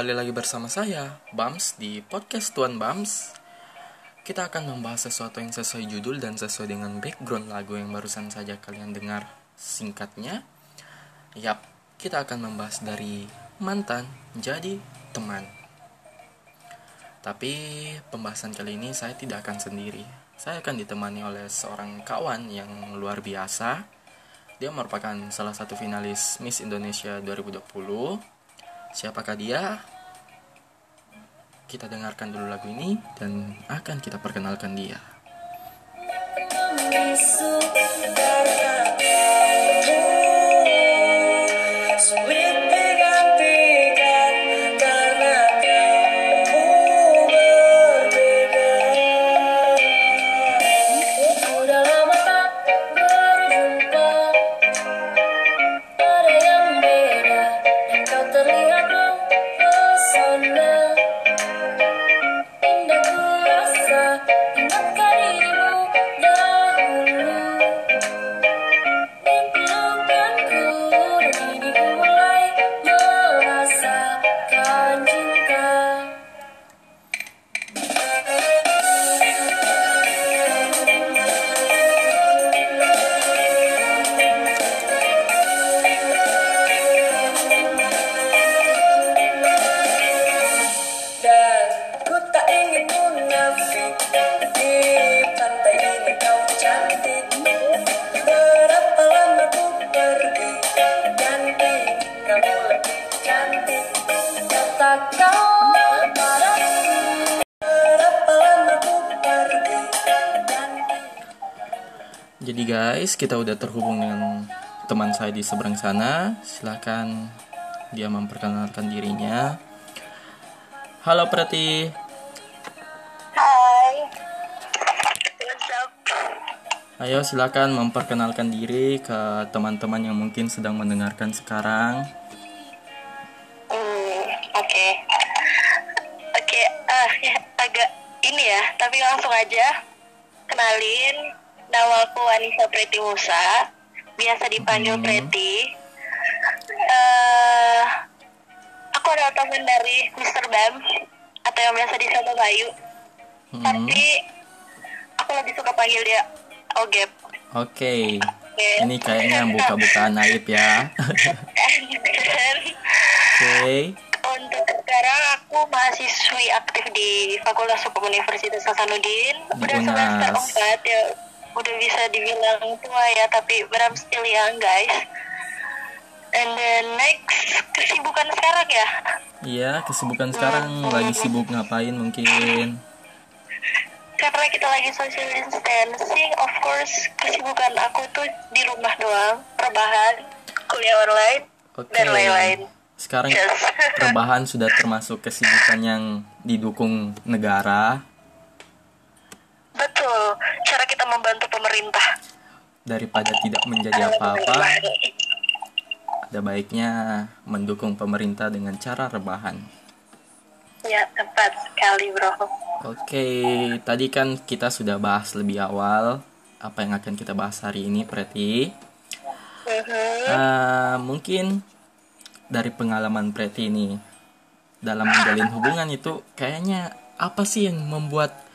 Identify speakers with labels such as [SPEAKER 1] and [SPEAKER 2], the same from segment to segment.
[SPEAKER 1] Kembali lagi bersama saya, Bams, di podcast Tuan Bams. Kita akan membahas sesuatu yang sesuai judul dan sesuai dengan background lagu yang barusan saja kalian dengar singkatnya. Yap, kita akan membahas dari mantan jadi teman. Tapi pembahasan kali ini saya tidak akan sendiri. Saya akan ditemani oleh seorang kawan yang luar biasa dia merupakan salah satu finalis Miss Indonesia 2020. Siapakah dia? Kita dengarkan dulu lagu ini dan akan kita perkenalkan dia. Jadi guys, kita udah terhubung dengan teman saya di seberang sana. Silahkan dia memperkenalkan dirinya. Halo Prati.
[SPEAKER 2] Hai. What's up?
[SPEAKER 1] Ayo silakan memperkenalkan diri ke teman-teman yang mungkin sedang mendengarkan sekarang.
[SPEAKER 2] Aku Anissa Preti Musa, biasa dipanggil
[SPEAKER 1] Hmm.
[SPEAKER 2] Preti. Eh, aku adalah teman dari Mr. Bam, atau yang biasa disapa Bayu.
[SPEAKER 1] Hmm,
[SPEAKER 2] Tapi, aku lebih suka panggil dia Ogep.
[SPEAKER 1] Oke.
[SPEAKER 2] Oke.
[SPEAKER 1] Ini kayaknya buka-bukaan aib ya. Oke.
[SPEAKER 2] Untuk sekarang aku mahasiswi aktif di Fakultas Hukum Universitas Hasanuddin. Udah semester
[SPEAKER 1] UNAS.
[SPEAKER 2] 4 ya. Udah bisa dibilang tua ya, tapi beram still young guys. And then next, kesibukan sekarang ya.
[SPEAKER 1] Iya, kesibukan sekarang lagi sibuk ngapain mungkin?
[SPEAKER 2] Karena kita lagi social distancing, of course kesibukan aku tuh di rumah doang, rebahan, kuliah online,
[SPEAKER 1] Oke.
[SPEAKER 2] dan lain-lain.
[SPEAKER 1] Sekarang
[SPEAKER 2] Yes.
[SPEAKER 1] rebahan sudah termasuk kesibukan yang didukung negara
[SPEAKER 2] Betul, cara kita membantu pemerintah.
[SPEAKER 1] daripada tidak menjadi apa-apa. Ada baiknya mendukung pemerintah dengan cara rebahan.
[SPEAKER 2] Ya, tepat sekali bro.
[SPEAKER 1] Oke, tadi kan kita sudah bahas lebih awal apa yang akan kita bahas hari ini, Preti.
[SPEAKER 2] Mhm.
[SPEAKER 1] Eh, mungkin dari pengalaman Preti ini dalam menjalin hubungan itu kayaknya apa sih yang membuat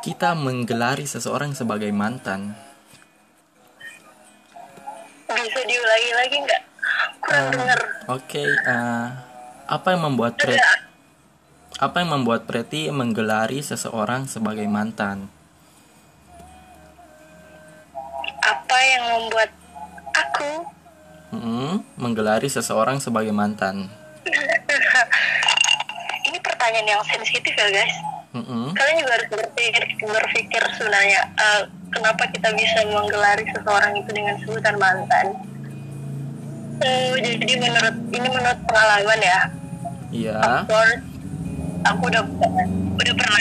[SPEAKER 1] kita menggelari seseorang sebagai mantan?
[SPEAKER 2] Bisa diulangi lagi nggak? Kurang
[SPEAKER 1] Eh,
[SPEAKER 2] denger.
[SPEAKER 1] Oke, eh, apa yang membuat Preti apa yang membuat Preti menggelari seseorang sebagai mantan?
[SPEAKER 2] Apa yang membuat aku
[SPEAKER 1] Mm, menggelari seseorang sebagai mantan.
[SPEAKER 2] ini pertanyaan yang sensitif ya guys.
[SPEAKER 1] Mm-mm.
[SPEAKER 2] Kalian juga harus berpikir, berpikir sebenarnya eh, kenapa kita bisa menggelari seseorang itu dengan sebutan mantan. Eh, jadi menurut ini menurut pengalaman ya.
[SPEAKER 1] Iya.
[SPEAKER 2] Of course, aku udah udah pernah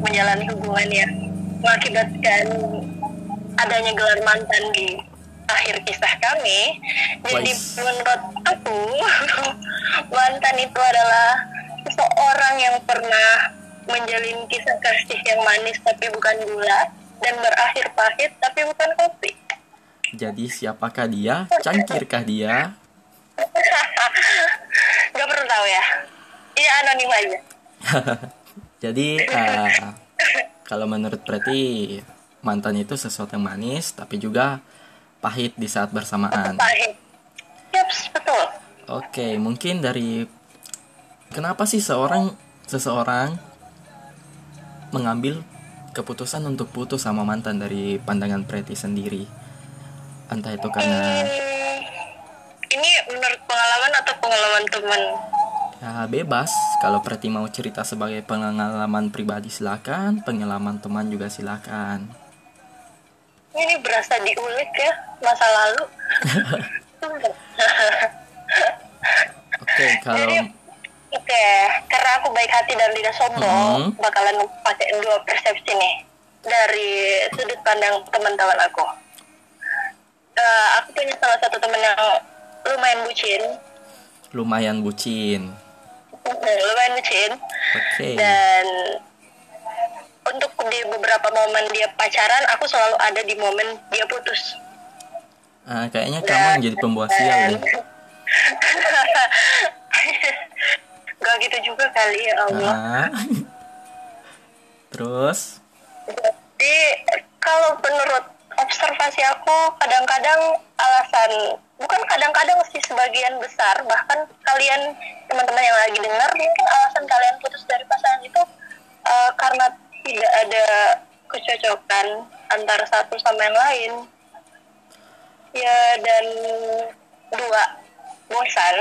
[SPEAKER 2] menjalani hubungan ya mengakibatkan adanya gelar mantan di akhir kisah kami. Jadi
[SPEAKER 1] Wais.
[SPEAKER 2] menurut aku mantan itu adalah seseorang yang pernah menjalin kisah kasih yang manis tapi bukan gula dan berakhir pahit tapi bukan kopi.
[SPEAKER 1] Jadi siapakah dia? Cangkirkah dia?
[SPEAKER 2] Gak perlu tahu ya. Iya anonim aja.
[SPEAKER 1] Jadi uh, kalau menurut Preti mantan itu sesuatu yang manis tapi juga pahit di saat bersamaan.
[SPEAKER 2] Pahit. Yaps, betul.
[SPEAKER 1] Oke, mungkin dari kenapa sih seorang seseorang mengambil keputusan untuk putus sama mantan dari pandangan Preti sendiri? Entah itu karena
[SPEAKER 2] Hmm, ini menurut pengalaman atau pengalaman teman?
[SPEAKER 1] ya bebas. Kalau Preti mau cerita sebagai pengalaman pribadi silakan, pengalaman teman juga silakan.
[SPEAKER 2] Ini berasa diulik ya masa lalu.
[SPEAKER 1] Oke, kalau
[SPEAKER 2] Jadi, oke, karena aku baik hati dan tidak sombong,
[SPEAKER 1] Mhm.
[SPEAKER 2] bakalan pakai dua persepsi nih dari sudut pandang teman-teman aku. Eh, aku punya salah satu teman yang lumayan bucin,
[SPEAKER 1] lumayan bucin.
[SPEAKER 2] lumayan bucin,
[SPEAKER 1] Oke.
[SPEAKER 2] dan untuk di beberapa momen dia pacaran, aku selalu ada di momen dia putus.
[SPEAKER 1] Ah, kayaknya kamu menjadi pembawa sial deh.
[SPEAKER 2] Gak gitu juga kali ya Allah.
[SPEAKER 1] Ah. Terus,
[SPEAKER 2] Jadi kalau menurut observasi aku kadang-kadang alasan bukan kadang-kadang sih sebagian besar bahkan kalian teman-teman yang lagi dengar mungkin alasan kalian putus dari pasangan itu eh, karena tidak ada kecocokan antara satu sama yang lain ya dan dua bosan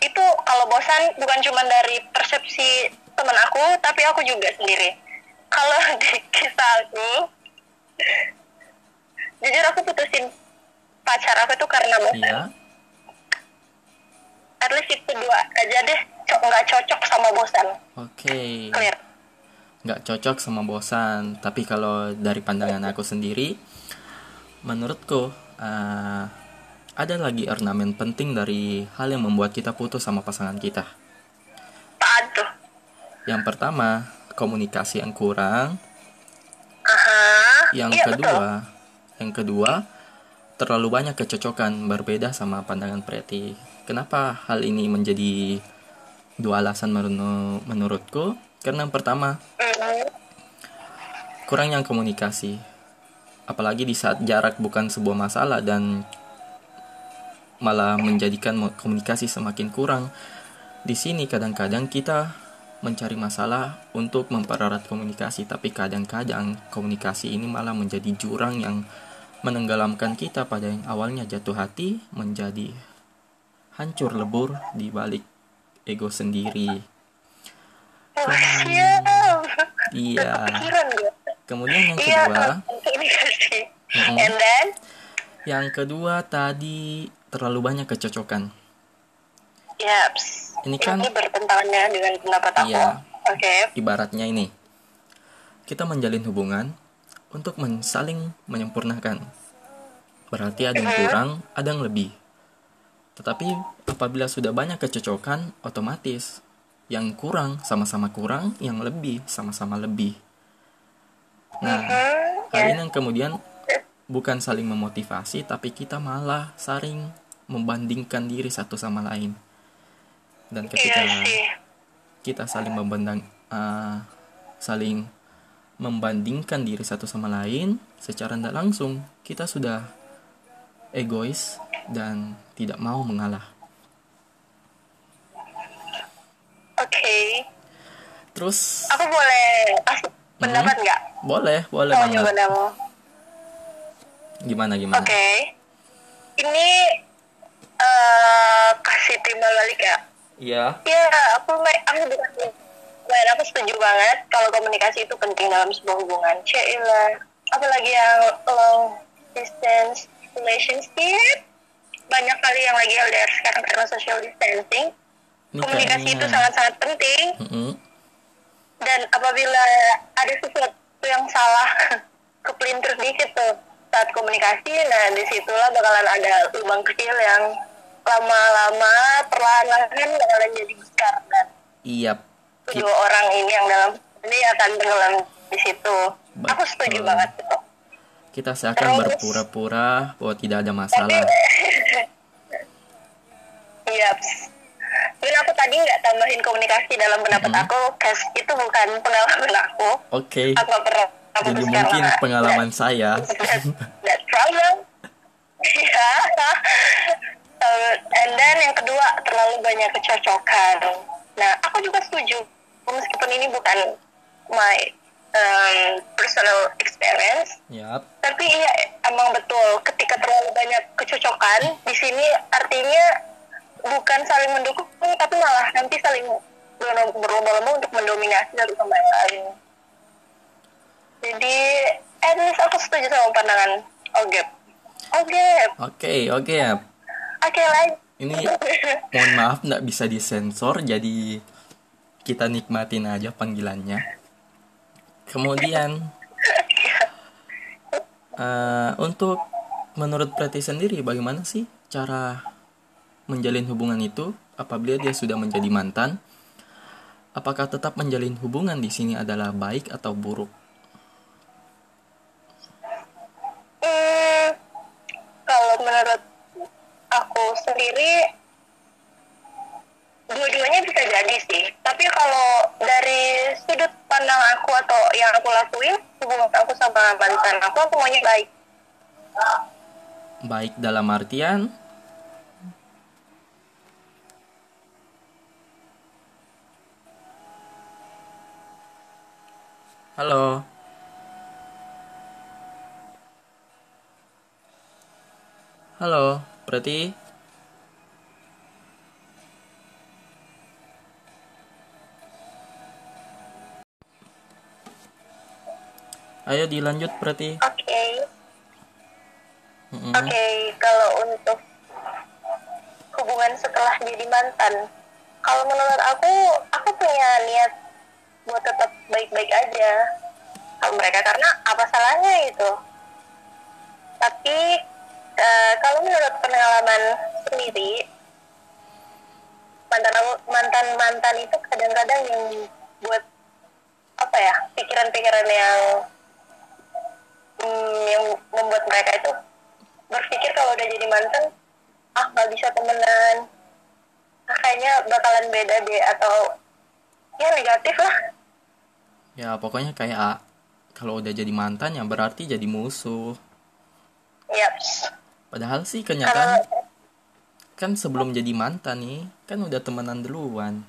[SPEAKER 2] itu kalau bosan bukan cuma dari persepsi teman aku tapi aku juga sendiri kalau di kisah aku jujur aku putusin pacar aku tuh karena bosan
[SPEAKER 1] iya.
[SPEAKER 2] at least itu dua aja deh nggak cocok sama bosan
[SPEAKER 1] Oke.
[SPEAKER 2] clear
[SPEAKER 1] Nggak cocok sama bosan. Tapi kalau dari pandangan aku sendiri, menurutku ah, ada lagi ornamen penting dari hal yang membuat kita putus sama pasangan kita.
[SPEAKER 2] apaan tuh
[SPEAKER 1] Yang pertama, komunikasi yang kurang.
[SPEAKER 2] aha
[SPEAKER 1] Yang
[SPEAKER 2] iya
[SPEAKER 1] kedua,
[SPEAKER 2] betul
[SPEAKER 1] yang kedua, terlalu banyak kecocokan berbeda sama pandangan Preti. Kenapa hal ini menjadi dua alasan menur- menurutku? Karena yang pertama,
[SPEAKER 2] Mhm.
[SPEAKER 1] kurangnya komunikasi. Apalagi di saat jarak bukan sebuah masalah dan malah menjadikan komunikasi semakin kurang. Di sini kadang-kadang kita mencari masalah untuk mempererat komunikasi, tapi kadang-kadang komunikasi ini malah menjadi jurang yang menenggelamkan kita pada yang awalnya. Jatuh hati menjadi hancur lebur di balik ego sendiri. Iya.
[SPEAKER 2] gue
[SPEAKER 1] Kemudian yang
[SPEAKER 2] iya
[SPEAKER 1] kedua,
[SPEAKER 2] and then?
[SPEAKER 1] Yang kedua tadi terlalu banyak kecocokan.
[SPEAKER 2] yaps
[SPEAKER 1] Ini kan-
[SPEAKER 2] ini bertentangannya dengan pendapat aku
[SPEAKER 1] Iya.
[SPEAKER 2] oke
[SPEAKER 1] Ibaratnya ini, kita menjalin hubungan untuk men- saling menyempurnakan. Berarti ada yang kurang, ada yang lebih. Tetapi apabila sudah banyak kecocokan, otomatis yang kurang sama-sama kurang, yang lebih sama-sama lebih. Nah,
[SPEAKER 2] Hmm,
[SPEAKER 1] hal ini yang kemudian bukan saling memotivasi, tapi kita malah saling membandingkan diri satu sama lain. Dan ketika
[SPEAKER 2] iya
[SPEAKER 1] kita saling membandang uh, saling membandingkan diri satu sama lain secara tidak langsung kita sudah egois dan tidak mau mengalah.
[SPEAKER 2] Oke.
[SPEAKER 1] Terus
[SPEAKER 2] aku boleh kasih pendapat nggak?
[SPEAKER 1] Boleh boleh
[SPEAKER 2] mau
[SPEAKER 1] banget. gimana gimana?
[SPEAKER 2] Oke, ini eh kasih timbal balik ya.
[SPEAKER 1] iya
[SPEAKER 2] Ya, aku ma- aku bukan Main aku setuju banget kalau komunikasi itu penting dalam sebuah hubungan. Cila, apalagi yang long distance relationship. Banyak kali yang lagi LDR sekarang karena social distancing.
[SPEAKER 1] ini
[SPEAKER 2] Komunikasi itu sangat-sangat penting
[SPEAKER 1] Mm-mm.
[SPEAKER 2] dan apabila ada sesuatu yang salah kepelintir dikit tuh saat komunikasi nah di situlah bakalan ada lubang kecil yang lama-lama perlahan-lahan bakalan jadi besar dan
[SPEAKER 1] iya
[SPEAKER 2] kedua orang ini yang dalam ini akan tenggelam di situ aku setuju
[SPEAKER 1] Betul.
[SPEAKER 2] banget itu
[SPEAKER 1] kita seakan
[SPEAKER 2] Terus-
[SPEAKER 1] berpura-pura bahwa tidak ada masalah
[SPEAKER 2] iya. Dan aku tadi nggak tambahin komunikasi dalam pendapat
[SPEAKER 1] Mhm.
[SPEAKER 2] aku, cause itu bukan pengalaman aku.
[SPEAKER 1] Oke.
[SPEAKER 2] Aku nggak pernah. aku
[SPEAKER 1] Jadi mungkin
[SPEAKER 2] nggak-
[SPEAKER 1] pengalaman
[SPEAKER 2] nggak-
[SPEAKER 1] saya.
[SPEAKER 2] that, that problem. Ya. Uh, and then yang kedua terlalu banyak kecocokan. Nah, aku juga setuju meskipun ini bukan my um, personal experience,
[SPEAKER 1] Yap.
[SPEAKER 2] tapi iya emang betul ketika terlalu banyak kecocokan di sini artinya bukan saling mendukung tapi malah nanti saling ber- berlomba-lomba untuk mendominasi satu sama yang lain. Jadi, at least aku setuju sama pandangan Ogep. Ogep,
[SPEAKER 1] Oke, oke ya.
[SPEAKER 2] Oke lagi.
[SPEAKER 1] Ini mohon maaf nggak bisa disensor, jadi kita nikmatin aja panggilannya. Kemudian eh, untuk menurut Preti sendiri bagaimana sih cara menjalin hubungan itu apabila dia sudah menjadi mantan? Apakah tetap menjalin hubungan di sini adalah baik atau buruk?
[SPEAKER 2] Hmm, kalau menurut aku sendiri dua-duanya bisa jadi sih. Tapi kalau dari sudut pandang aku atau yang aku lakuin hubungan aku sama mantan aku aku maunya baik.
[SPEAKER 1] Baik dalam artian? Halo. Halo, berarti Ayo dilanjut berarti.
[SPEAKER 2] oke
[SPEAKER 1] Mm-mm.
[SPEAKER 2] oke kalau untuk hubungan setelah jadi mantan kalau menurut aku aku punya niat buat tetap baik-baik aja sama mereka karena apa salahnya gitu tapi eh, kalau menurut pengalaman sendiri mantan mantan mantan itu kadang-kadang yang buat apa ya pikiran-pikiran yang hmm, yang membuat mereka itu berpikir kalau udah jadi mantan ah nggak bisa temenan. Ah, kayaknya bakalan beda deh atau ya negatif lah.
[SPEAKER 1] Ya pokoknya kayak ah, kalau udah jadi mantan ya berarti jadi musuh.
[SPEAKER 2] yaps
[SPEAKER 1] Padahal sih
[SPEAKER 2] kalau
[SPEAKER 1] kenyataan kan sebelum jadi mantan nih kan udah temenan duluan.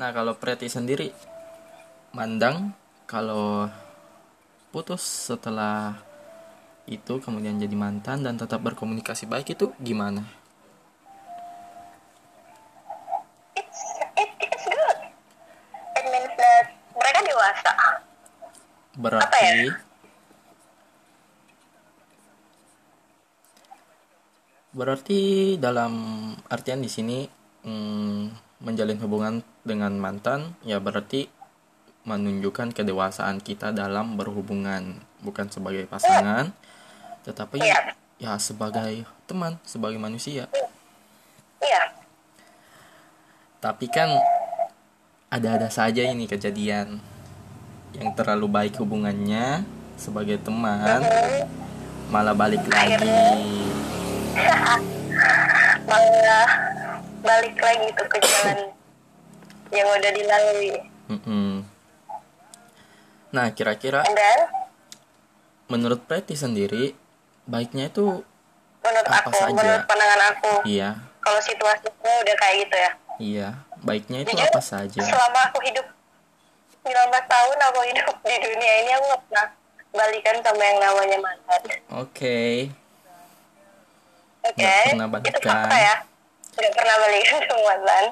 [SPEAKER 1] Nah kalau Preti sendiri mandang kalau putus setelah itu kemudian jadi mantan dan tetap berkomunikasi baik itu gimana?
[SPEAKER 2] it's it, it's good it means that mereka dewasa
[SPEAKER 1] Berarti
[SPEAKER 2] ya?
[SPEAKER 1] Berarti dalam artian di sini mm, menjalin hubungan dengan mantan ya berarti menunjukkan kedewasaan kita dalam berhubungan bukan sebagai pasangan tetapi
[SPEAKER 2] Iya.
[SPEAKER 1] ya sebagai teman, sebagai manusia.
[SPEAKER 2] iya
[SPEAKER 1] Tapi kan ada-ada saja ini kejadian yang terlalu baik hubungannya sebagai teman malah balik lagi.
[SPEAKER 2] Malah balik lagi tuh ke jalan yang udah dilalui
[SPEAKER 1] Mm-mm. Nah, kira-kira menurut Preti sendiri baiknya itu
[SPEAKER 2] menurut
[SPEAKER 1] Apa
[SPEAKER 2] aku
[SPEAKER 1] saja?
[SPEAKER 2] menurut pandangan aku
[SPEAKER 1] iya,
[SPEAKER 2] kalau situasinya udah kayak gitu ya
[SPEAKER 1] iya, baiknya itu
[SPEAKER 2] Jujur,
[SPEAKER 1] apa saja?
[SPEAKER 2] selama aku hidup 19 tahun aku hidup di dunia ini aku gak pernah balikan sama yang namanya mantan
[SPEAKER 1] Oke.
[SPEAKER 2] Oke
[SPEAKER 1] Nggak pernah
[SPEAKER 2] itu
[SPEAKER 1] balikan.
[SPEAKER 2] fakta ya gak pernah balikan sama mantan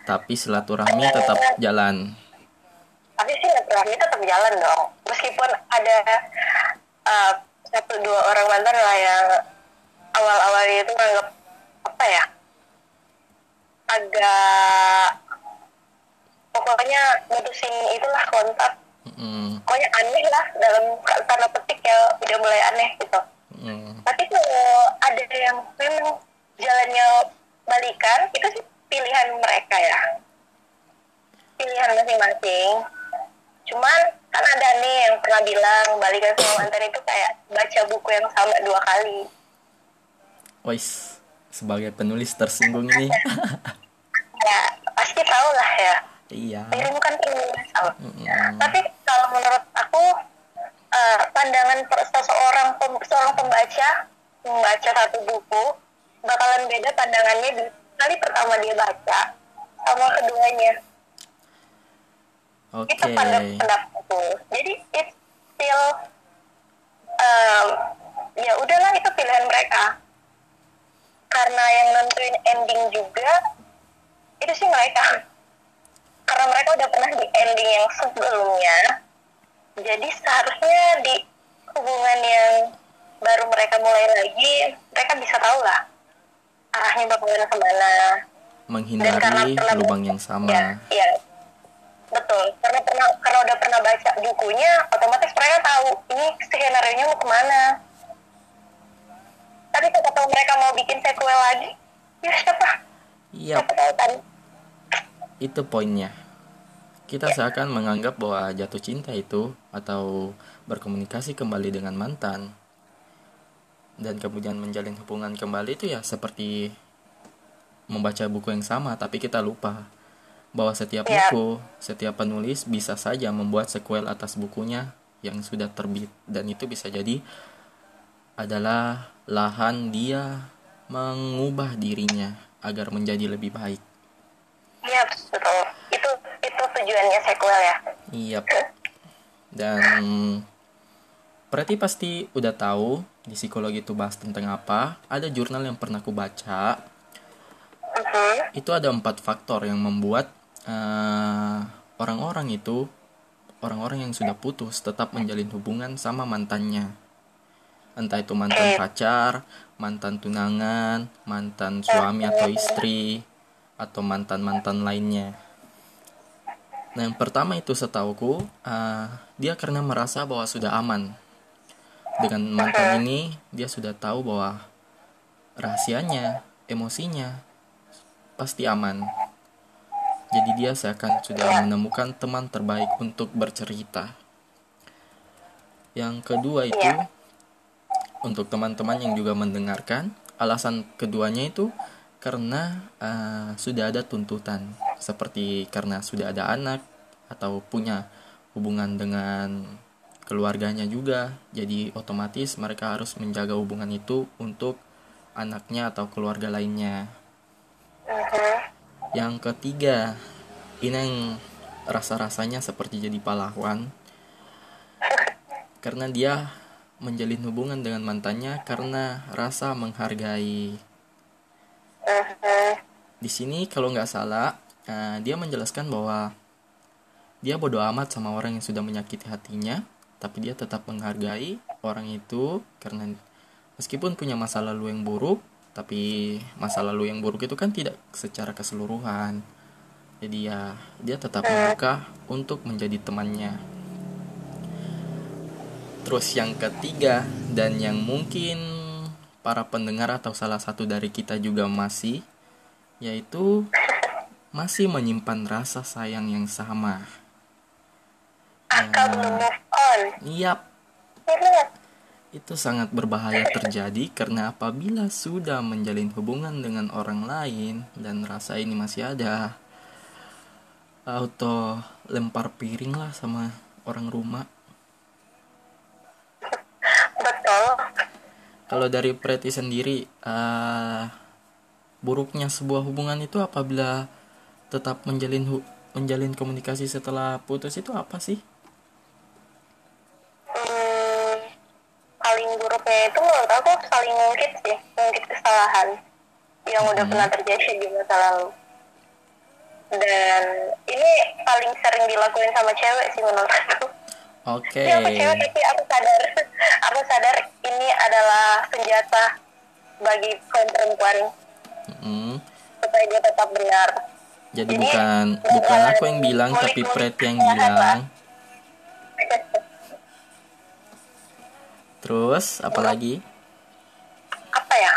[SPEAKER 1] Tapi silaturahmi tetap jalan.
[SPEAKER 2] tapi sih silaturahmi tetap jalan dong meskipun ada uh, satu dua orang mantan lah yang awal-awal itu nganggap apa ya agak pokoknya mutusin itulah kontak
[SPEAKER 1] Mm-mm.
[SPEAKER 2] pokoknya aneh lah dalam tanda petik ya udah mulai aneh gitu
[SPEAKER 1] Mm.
[SPEAKER 2] tapi kalau ada yang memang jalannya balikan itu sih pilihan mereka ya pilihan masing-masing cuman kan ada nih yang pernah bilang balikan sama mantan itu kayak baca buku yang sama dua kali
[SPEAKER 1] Wais, sebagai penulis tersinggung ini.
[SPEAKER 2] ya pasti tahu lah ya
[SPEAKER 1] iya.
[SPEAKER 2] dirimu kan penulis tahu
[SPEAKER 1] Mm-mm.
[SPEAKER 2] tapi kalau menurut aku eh, pandangan per- seseorang pem- seorang pembaca membaca satu buku bakalan beda pandangannya di kali pertama dia baca sama keduanya.
[SPEAKER 1] Oke.
[SPEAKER 2] itu pandang pendapatku jadi it's still um, ya udahlah itu pilihan mereka. Karena yang nentuin ending juga itu sih mereka. Karena mereka udah pernah di ending yang sebelumnya jadi seharusnya di hubungan yang baru mereka mulai lagi mereka bisa tahu lah arahnya bakalan ke mana Dan karena
[SPEAKER 1] Menghindari lubang yang sama.
[SPEAKER 2] Ya, iya. Betul. Karena pernah karena udah pernah baca bukunya, otomatis mereka tahu ini skenario nya mau ke mana. Tapi siapa tahu mereka mau bikin sequel lagi, ya siapa?
[SPEAKER 1] Iya,
[SPEAKER 2] Siapa tahu kan?
[SPEAKER 1] itu poinnya. Kita seakan menganggap bahwa jatuh cinta itu atau berkomunikasi kembali dengan mantan dan kemudian menjalin hubungan kembali itu ya seperti membaca buku yang sama tapi kita lupa bahwa setiap
[SPEAKER 2] Ya.
[SPEAKER 1] buku, setiap penulis bisa saja membuat sequel atas bukunya yang sudah terbit dan itu bisa jadi adalah lahan dia mengubah dirinya agar menjadi lebih baik.
[SPEAKER 2] Iya betul. Tujuannya sequel ya.
[SPEAKER 1] Iya. Dan berarti pasti udah tahu di psikologi itu bahas tentang apa. Ada jurnal yang pernah aku baca.
[SPEAKER 2] Mhm.
[SPEAKER 1] Itu ada empat faktor yang membuat eh, orang-orang itu orang-orang yang sudah putus tetap menjalin hubungan sama mantannya. Entah itu mantan pacar, mantan tunangan, mantan suami atau istri, atau mantan-mantan lainnya. Nah, yang pertama itu setauku, uh, dia karena merasa bahwa sudah aman. Dengan mantan ini, dia sudah tahu bahwa rahasianya, emosinya pasti aman. Jadi dia seakan sudah menemukan teman terbaik untuk bercerita. Yang kedua itu, untuk teman-teman yang juga mendengarkan, alasan keduanya itu karena uh, sudah ada tuntutan seperti karena sudah ada anak atau punya hubungan dengan keluarganya juga jadi otomatis mereka harus menjaga hubungan itu untuk anaknya atau keluarga lainnya
[SPEAKER 2] Mhm.
[SPEAKER 1] yang ketiga ini yang rasa-rasanya seperti jadi pahlawan karena dia menjalin hubungan dengan mantannya karena rasa menghargai
[SPEAKER 2] Mhm.
[SPEAKER 1] di sini kalau nggak salah eh, dia menjelaskan bahwa dia bodoh amat sama orang yang sudah menyakiti hatinya tapi dia tetap menghargai orang itu karena meskipun punya masa lalu yang buruk tapi masa lalu yang buruk itu kan tidak secara keseluruhan. Jadi ya dia tetap membuka untuk menjadi temannya. Terus yang ketiga dan yang mungkin para pendengar atau salah satu dari kita juga masih yaitu masih menyimpan rasa sayang yang sama.
[SPEAKER 2] Akan move on.
[SPEAKER 1] Yap, itu sangat berbahaya terjadi karena apabila sudah menjalin hubungan dengan orang lain dan rasa ini masih ada, auto lempar piring lah sama orang rumah.
[SPEAKER 2] Betul.
[SPEAKER 1] Kalau dari Preti sendiri, eh, buruknya sebuah hubungan itu apabila tetap menjalin hu- menjalin komunikasi setelah putus itu apa sih?
[SPEAKER 2] Hmm, paling buruknya itu menurut aku saling ngungkit sih, ngungkit kesalahan yang udah pernah terjadi di masa lalu. Dan ini paling sering dilakuin sama cewek sih menurut aku.
[SPEAKER 1] Oke.
[SPEAKER 2] Iya aku cewek tapi aku sadar, aku sadar ini adalah senjata bagi kaum perempuan
[SPEAKER 1] Mm,
[SPEAKER 2] supaya dia tetap benar.
[SPEAKER 1] Jadi bukan
[SPEAKER 2] bukan
[SPEAKER 1] aku yang bilang tapi Pret yang bilang. Terus apalagi?
[SPEAKER 2] Apa ya?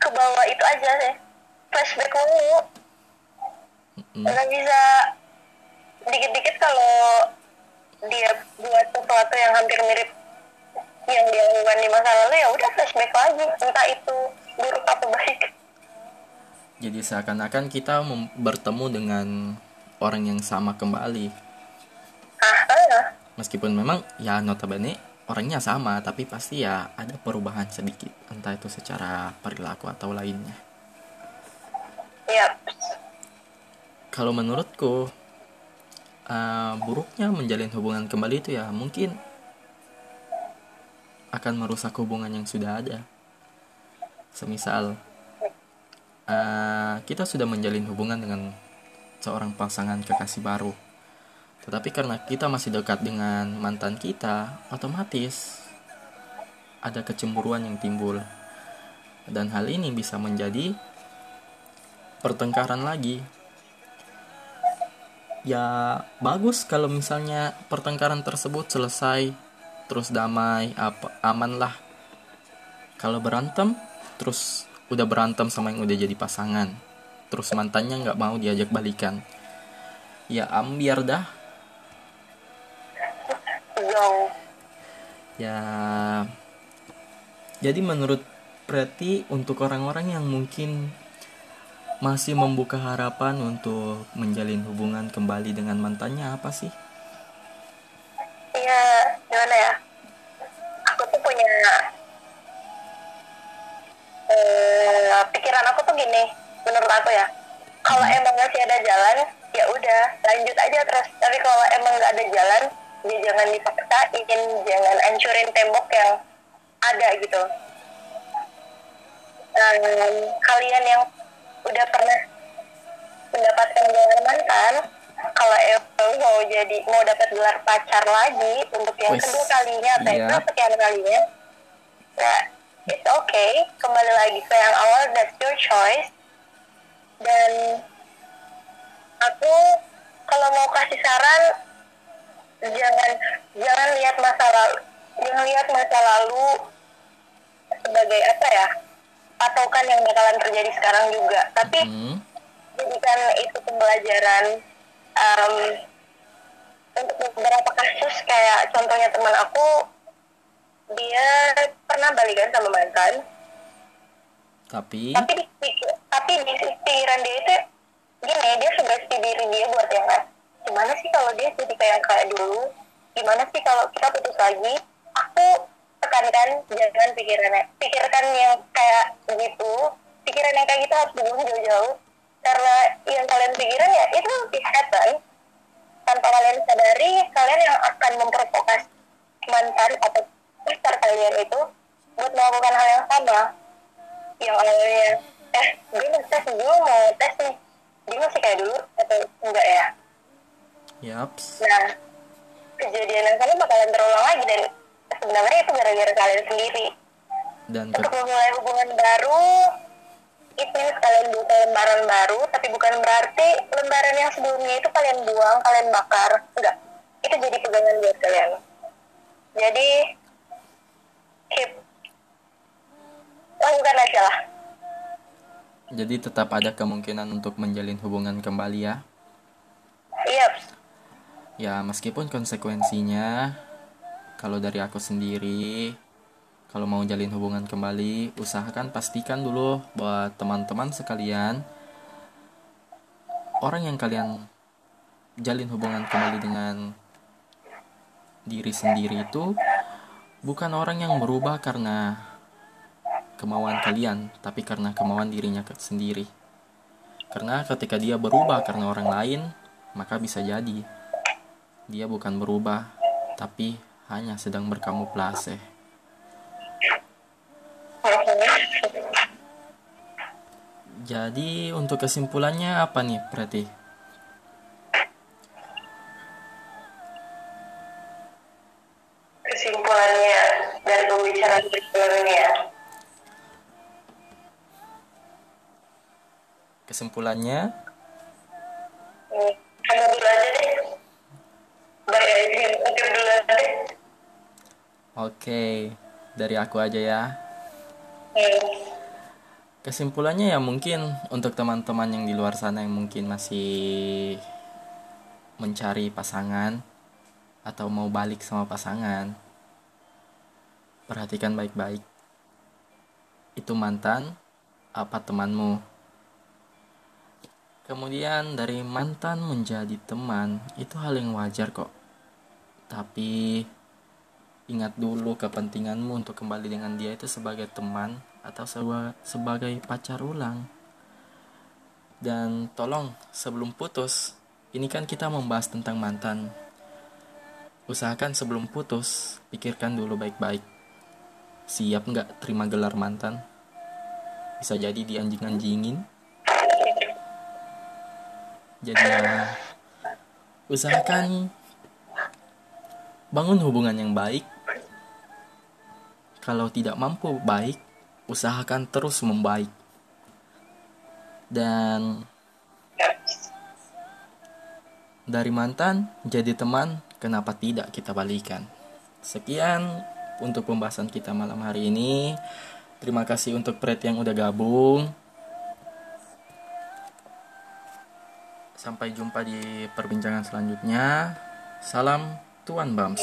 [SPEAKER 2] Ke bawah itu aja sih. Flashback mulu.
[SPEAKER 1] Mm,
[SPEAKER 2] Nggak bisa dikit-dikit kalau dia buat sesuatu yang hampir mirip yang dia lakukan di masa lalu ya udah flashback lagi entah itu buruk atau baik
[SPEAKER 1] Jadi seakan-akan kita bertemu dengan orang yang sama kembali.
[SPEAKER 2] ah ah.
[SPEAKER 1] Meskipun memang ya notabene orangnya sama, tapi pasti ya ada perubahan sedikit, entah itu secara perilaku atau lainnya.
[SPEAKER 2] Yap.
[SPEAKER 1] Kalau menurutku eh, buruknya menjalin hubungan kembali itu ya mungkin akan merusak hubungan yang sudah ada. Semisal eh, kita sudah menjalin hubungan dengan seorang pasangan kekasih baru. Tetapi karena kita masih dekat dengan mantan kita, otomatis ada kecemburuan yang timbul. Dan hal ini bisa menjadi pertengkaran lagi. Ya, bagus kalau misalnya pertengkaran tersebut selesai terus damai, apa aman lah. Kalau berantem terus udah berantem sama yang udah jadi pasangan. Terus mantannya nggak mau diajak balikan. Ya ambiar dah. Ya Jadi menurut Preti untuk orang-orang yang mungkin masih membuka harapan untuk menjalin hubungan kembali dengan mantannya apa sih?
[SPEAKER 2] Aku ya. Kalau emang masih ada jalan, ya udah lanjut aja terus. Tapi kalau emang nggak ada jalan, ya jangan dipaksain, jangan hancurin tembok yang ada gitu. Dan kalian yang udah pernah mendapatkan gelar mantan, kalau emang mau jadi mau dapat gelar pacar lagi untuk yang kedua kalinya atau yang
[SPEAKER 1] iya.
[SPEAKER 2] kesekian kalinya, nah it's okay. Kembali lagi ke yang awal, that's your choice. Dan aku kalau mau kasih saran, jangan jangan lihat masa lalu, jangan lihat masa lalu sebagai apa ya patokan yang bakalan terjadi sekarang juga. Tapi
[SPEAKER 1] Hmm,
[SPEAKER 2] jadikan itu pembelajaran um, untuk beberapa kasus kayak contohnya teman aku dia pernah balikan sama mantan
[SPEAKER 1] tapi?
[SPEAKER 2] Tapi di tapi di pikiran dia itu gini dia sugesti diri dia buat yang gimana sih kalau dia jadi kayak kayak dulu? Gimana sih kalau kita putus lagi? Aku tekankan jangan pikirannya pikirkan yang kayak gitu pikiran yang kayak gitu harus dibuang jauh-jauh. Karena yang kalian pikirin ya itu will happen. Tanpa kalian sadari kalian yang akan memprovokasi mantan atau pacar kalian itu buat melakukan hal yang sama yang awalnya eh gue mau tes gue mau tes nih. Dia masih kayak dulu atau enggak ya?
[SPEAKER 1] Yaps.
[SPEAKER 2] Nah kejadian yang sama bakalan terulang lagi dan sebenarnya itu gara-gara kalian sendiri.
[SPEAKER 1] Dan
[SPEAKER 2] untuk memulai hubungan baru it means kalian buka lembaran baru tapi bukan berarti lembaran yang sebelumnya itu kalian buang kalian bakar. Enggak. Itu jadi pegangan buat kalian. Jadi keep lakukan aja lah
[SPEAKER 1] jadi tetap ada kemungkinan untuk menjalin hubungan kembali ya.
[SPEAKER 2] iya
[SPEAKER 1] Ya meskipun konsekuensinya kalau dari aku sendiri kalau mau jalin hubungan kembali usahakan pastikan dulu buat teman-teman sekalian orang yang kalian jalin hubungan kembali dengan diri sendiri itu bukan orang yang berubah karena kemauan kalian tapi karena kemauan dirinya sendiri karena ketika dia berubah karena orang lain maka bisa jadi dia bukan berubah, tapi hanya sedang berkamuflase. Jadi untuk kesimpulannya apa nih berarti?
[SPEAKER 2] Kesimpulannya aja
[SPEAKER 1] oke, dari aku aja ya. Kesimpulannya ya mungkin untuk teman-teman yang di luar sana yang mungkin masih mencari pasangan atau mau balik sama pasangan. perhatikan baik-baik. Itu mantan apa temanmu? Kemudian dari mantan menjadi teman itu hal yang wajar kok. Tapi ingat dulu kepentinganmu untuk kembali dengan dia itu sebagai teman atau sebagai pacar ulang. Dan tolong sebelum putus, ini kan kita membahas tentang mantan. Usahakan sebelum putus, pikirkan dulu baik-baik. Siap nggak terima gelar mantan? Bisa jadi di jadi usahakan bangun hubungan yang baik. Kalau tidak mampu baik usahakan terus membaik. Dan dari mantan jadi teman kenapa tidak kita balikan? Sekian untuk pembahasan kita malam hari ini. Terima kasih untuk Pret yang udah gabung Sampai jumpa di perbincangan selanjutnya. Salam Tuan Bams.